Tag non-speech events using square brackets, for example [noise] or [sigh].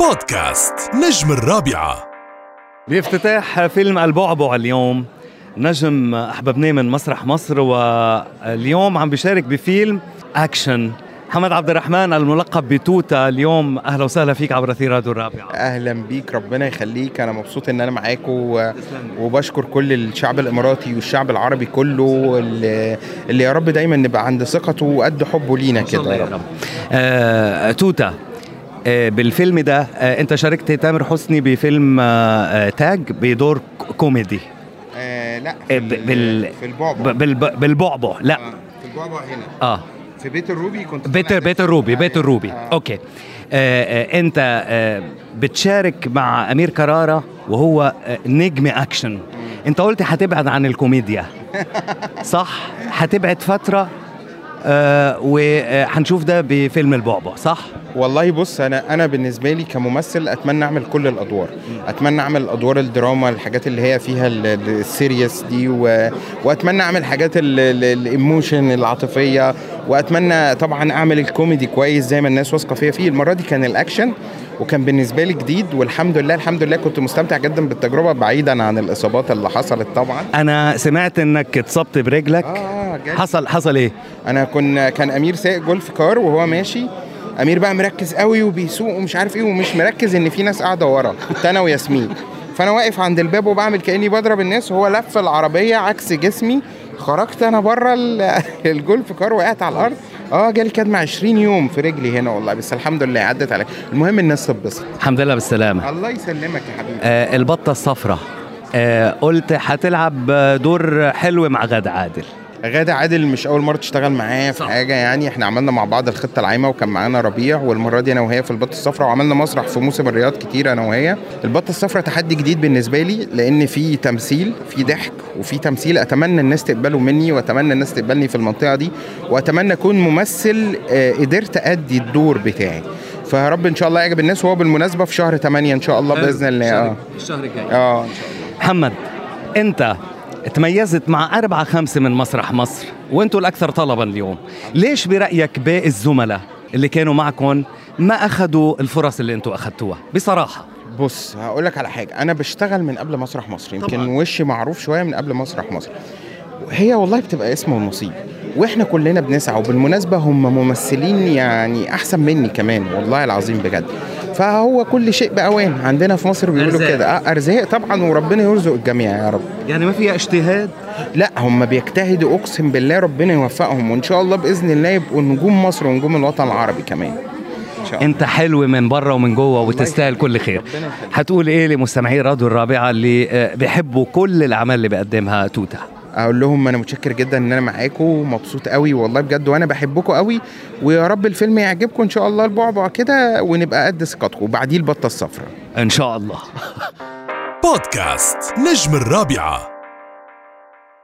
بودكاست نجم الرابعة. بافتتاح فيلم البعبع اليوم. نجم أحببناه من مسرح مصر واليوم عم بيشارك بفيلم أكشن. محمد عبد الرحمن الملقب بتوتا اليوم أهلا وسهلا فيك عبر أثير راديو الرابعة. أهلا بيك ربنا يخليك. أنا مبسوط إن أنا معاكم و... وبشكر كل الشعب الإماراتي والشعب العربي كله اللي, اللي يا رب دايما نبقى عند ثقته وقد حبه لينا كده يا رب. آه توتا بالفيلم ده آه انت شاركت تامر حسني بفيلم آه آه تاج بدور كوميدي. آه لا آه في, بال في البعبع. بالب- بالبعبع لا. آه، في البعبع هنا. آه. في بيت الروبي كنت بيت بيت الروبي بيت آه، الروبي. آه. okay. آه آه انت آه بتشارك مع أمير كرارة وهو آه نجم أكشن. انت قلت هتبعد عن الكوميديا. [laughs] صح؟ هتبعد فترة آه وهنشوف ده بفيلم البعبع صح؟ والله بص أنا أنا بالنسبة لي كممثل أتمنى أعمل كل الأدوار. أتمنى أعمل أدوار الدراما الحاجات اللي هي فيها ال- ال- ال serious دي و... وأتمنى أعمل حاجات ال- ال- ال emotion العاطفية. وأتمنى طبعا أعمل الكوميدي كويس زي ما الناس واثقة فيا فيه. المرة دي كان الأكشن وكان بالنسبة لي جديد. والحمد لله الحمد لله كنت مستمتع جدا بالتجربة بعيدا عن الإصابات اللي حصلت طبعا. أنا سمعت إنك اتصبت برجلك. جد. حصل حصل إيه؟ أنا كن كان امير سايق golf car وهو ماشي. امير بقى مركز قوي وبيسوق ومش عارف إيه ومش مركز ان في ناس قاعدة ورا كنت أنا وياسمين. فانا واقف عند الباب وبعمل كأني بضرب الناس وهو لف العربية عكس جسمي. خرجت أنا بره ال- [laughs] ال golf car وقعت على الأرض. آه جالي كدمه 20 يوم في رجلي هنا والله بس الحمد لله عدت عليك المهم الناس تتبسط. الحمد لله بالسلامة. الله يسلمك يا حبيبي. آه البطة الصفراء. آه قلت هتلعب دور حلو مع غادة عادل. غادة عادل مش أول مرة تشتغل معايا في صح. حاجة يعني. إحنا عملنا مع بعض الخطة العايمة وكان معانا ربيع والمرة دي أنا وهي في البطة الصفراء وعملنا مسرح في موسم الرياض كتير أنا وهي. البطة الصفراء تحدي جديد بالنسبة لي لأن في تمثيل في ضحك وفي تمثيل أتمنى الناس تقبله مني وأتمنى الناس تقبلني في المنطقة دي وأتمنى أكون ممثل آه، قدرت أدي الدور بتاعي. فيا رب إن شاء الله يعجب الناس وهو بالمناسبة في شهر 8 إن شاء الله بإذن الله. الشهر الجاي. آه. محمد أنت تميزت مع أربعة خمسة من مسرح مصر وأنتوا الأكثر طلبا اليوم. ليش برأيك باقي الزملاء اللي كانوا معكم ما أخذوا الفرص اللي أنتوا أخذتوها؟ بصراحة. بص هقول لك على حاجة. أنا بشتغل من قبل مسرح مصر يمكن طبعاً. وشي معروف شوية من قبل مسرح مصر. هي والله بتبقى اسم ونصيب وإحنا كلنا بنسعى وبالمناسبة هم ممثلين يعني أحسن مني كمان والله العظيم بجد. فهو كل شيء باوان عندنا في مصر بيقولوا. كده. آه، أرزاق طبعا وربنا يرزق الجميع يا رب. يعني ما فيها اجتهاد؟ لا هم بيجتهدوا أقسم بالله ربنا يوفقهم وإن شاء الله بإذن الله يبقوا نجوم مصر ونجوم الوطن العربي كمان. أنت حلو من بره ومن جوه وتستاهل كل خير. هتقول إيه لمستمعي راديو الرابعة اللي آه، بيحبوا كل الأعمال اللي بيقدمها توتا أقول لهم أنا متشكر جدا ان أنا معاكم ومبسوط قوي والله بجد وأنا بحبكم قوي ويا رب الفيلم يعجبكم ان شاء الله البعبع كده ونبقى قد ثقتكم وبعديه البطة الصفراء. إن شاء الله. [laughs] بودكاست نجم الرابعة.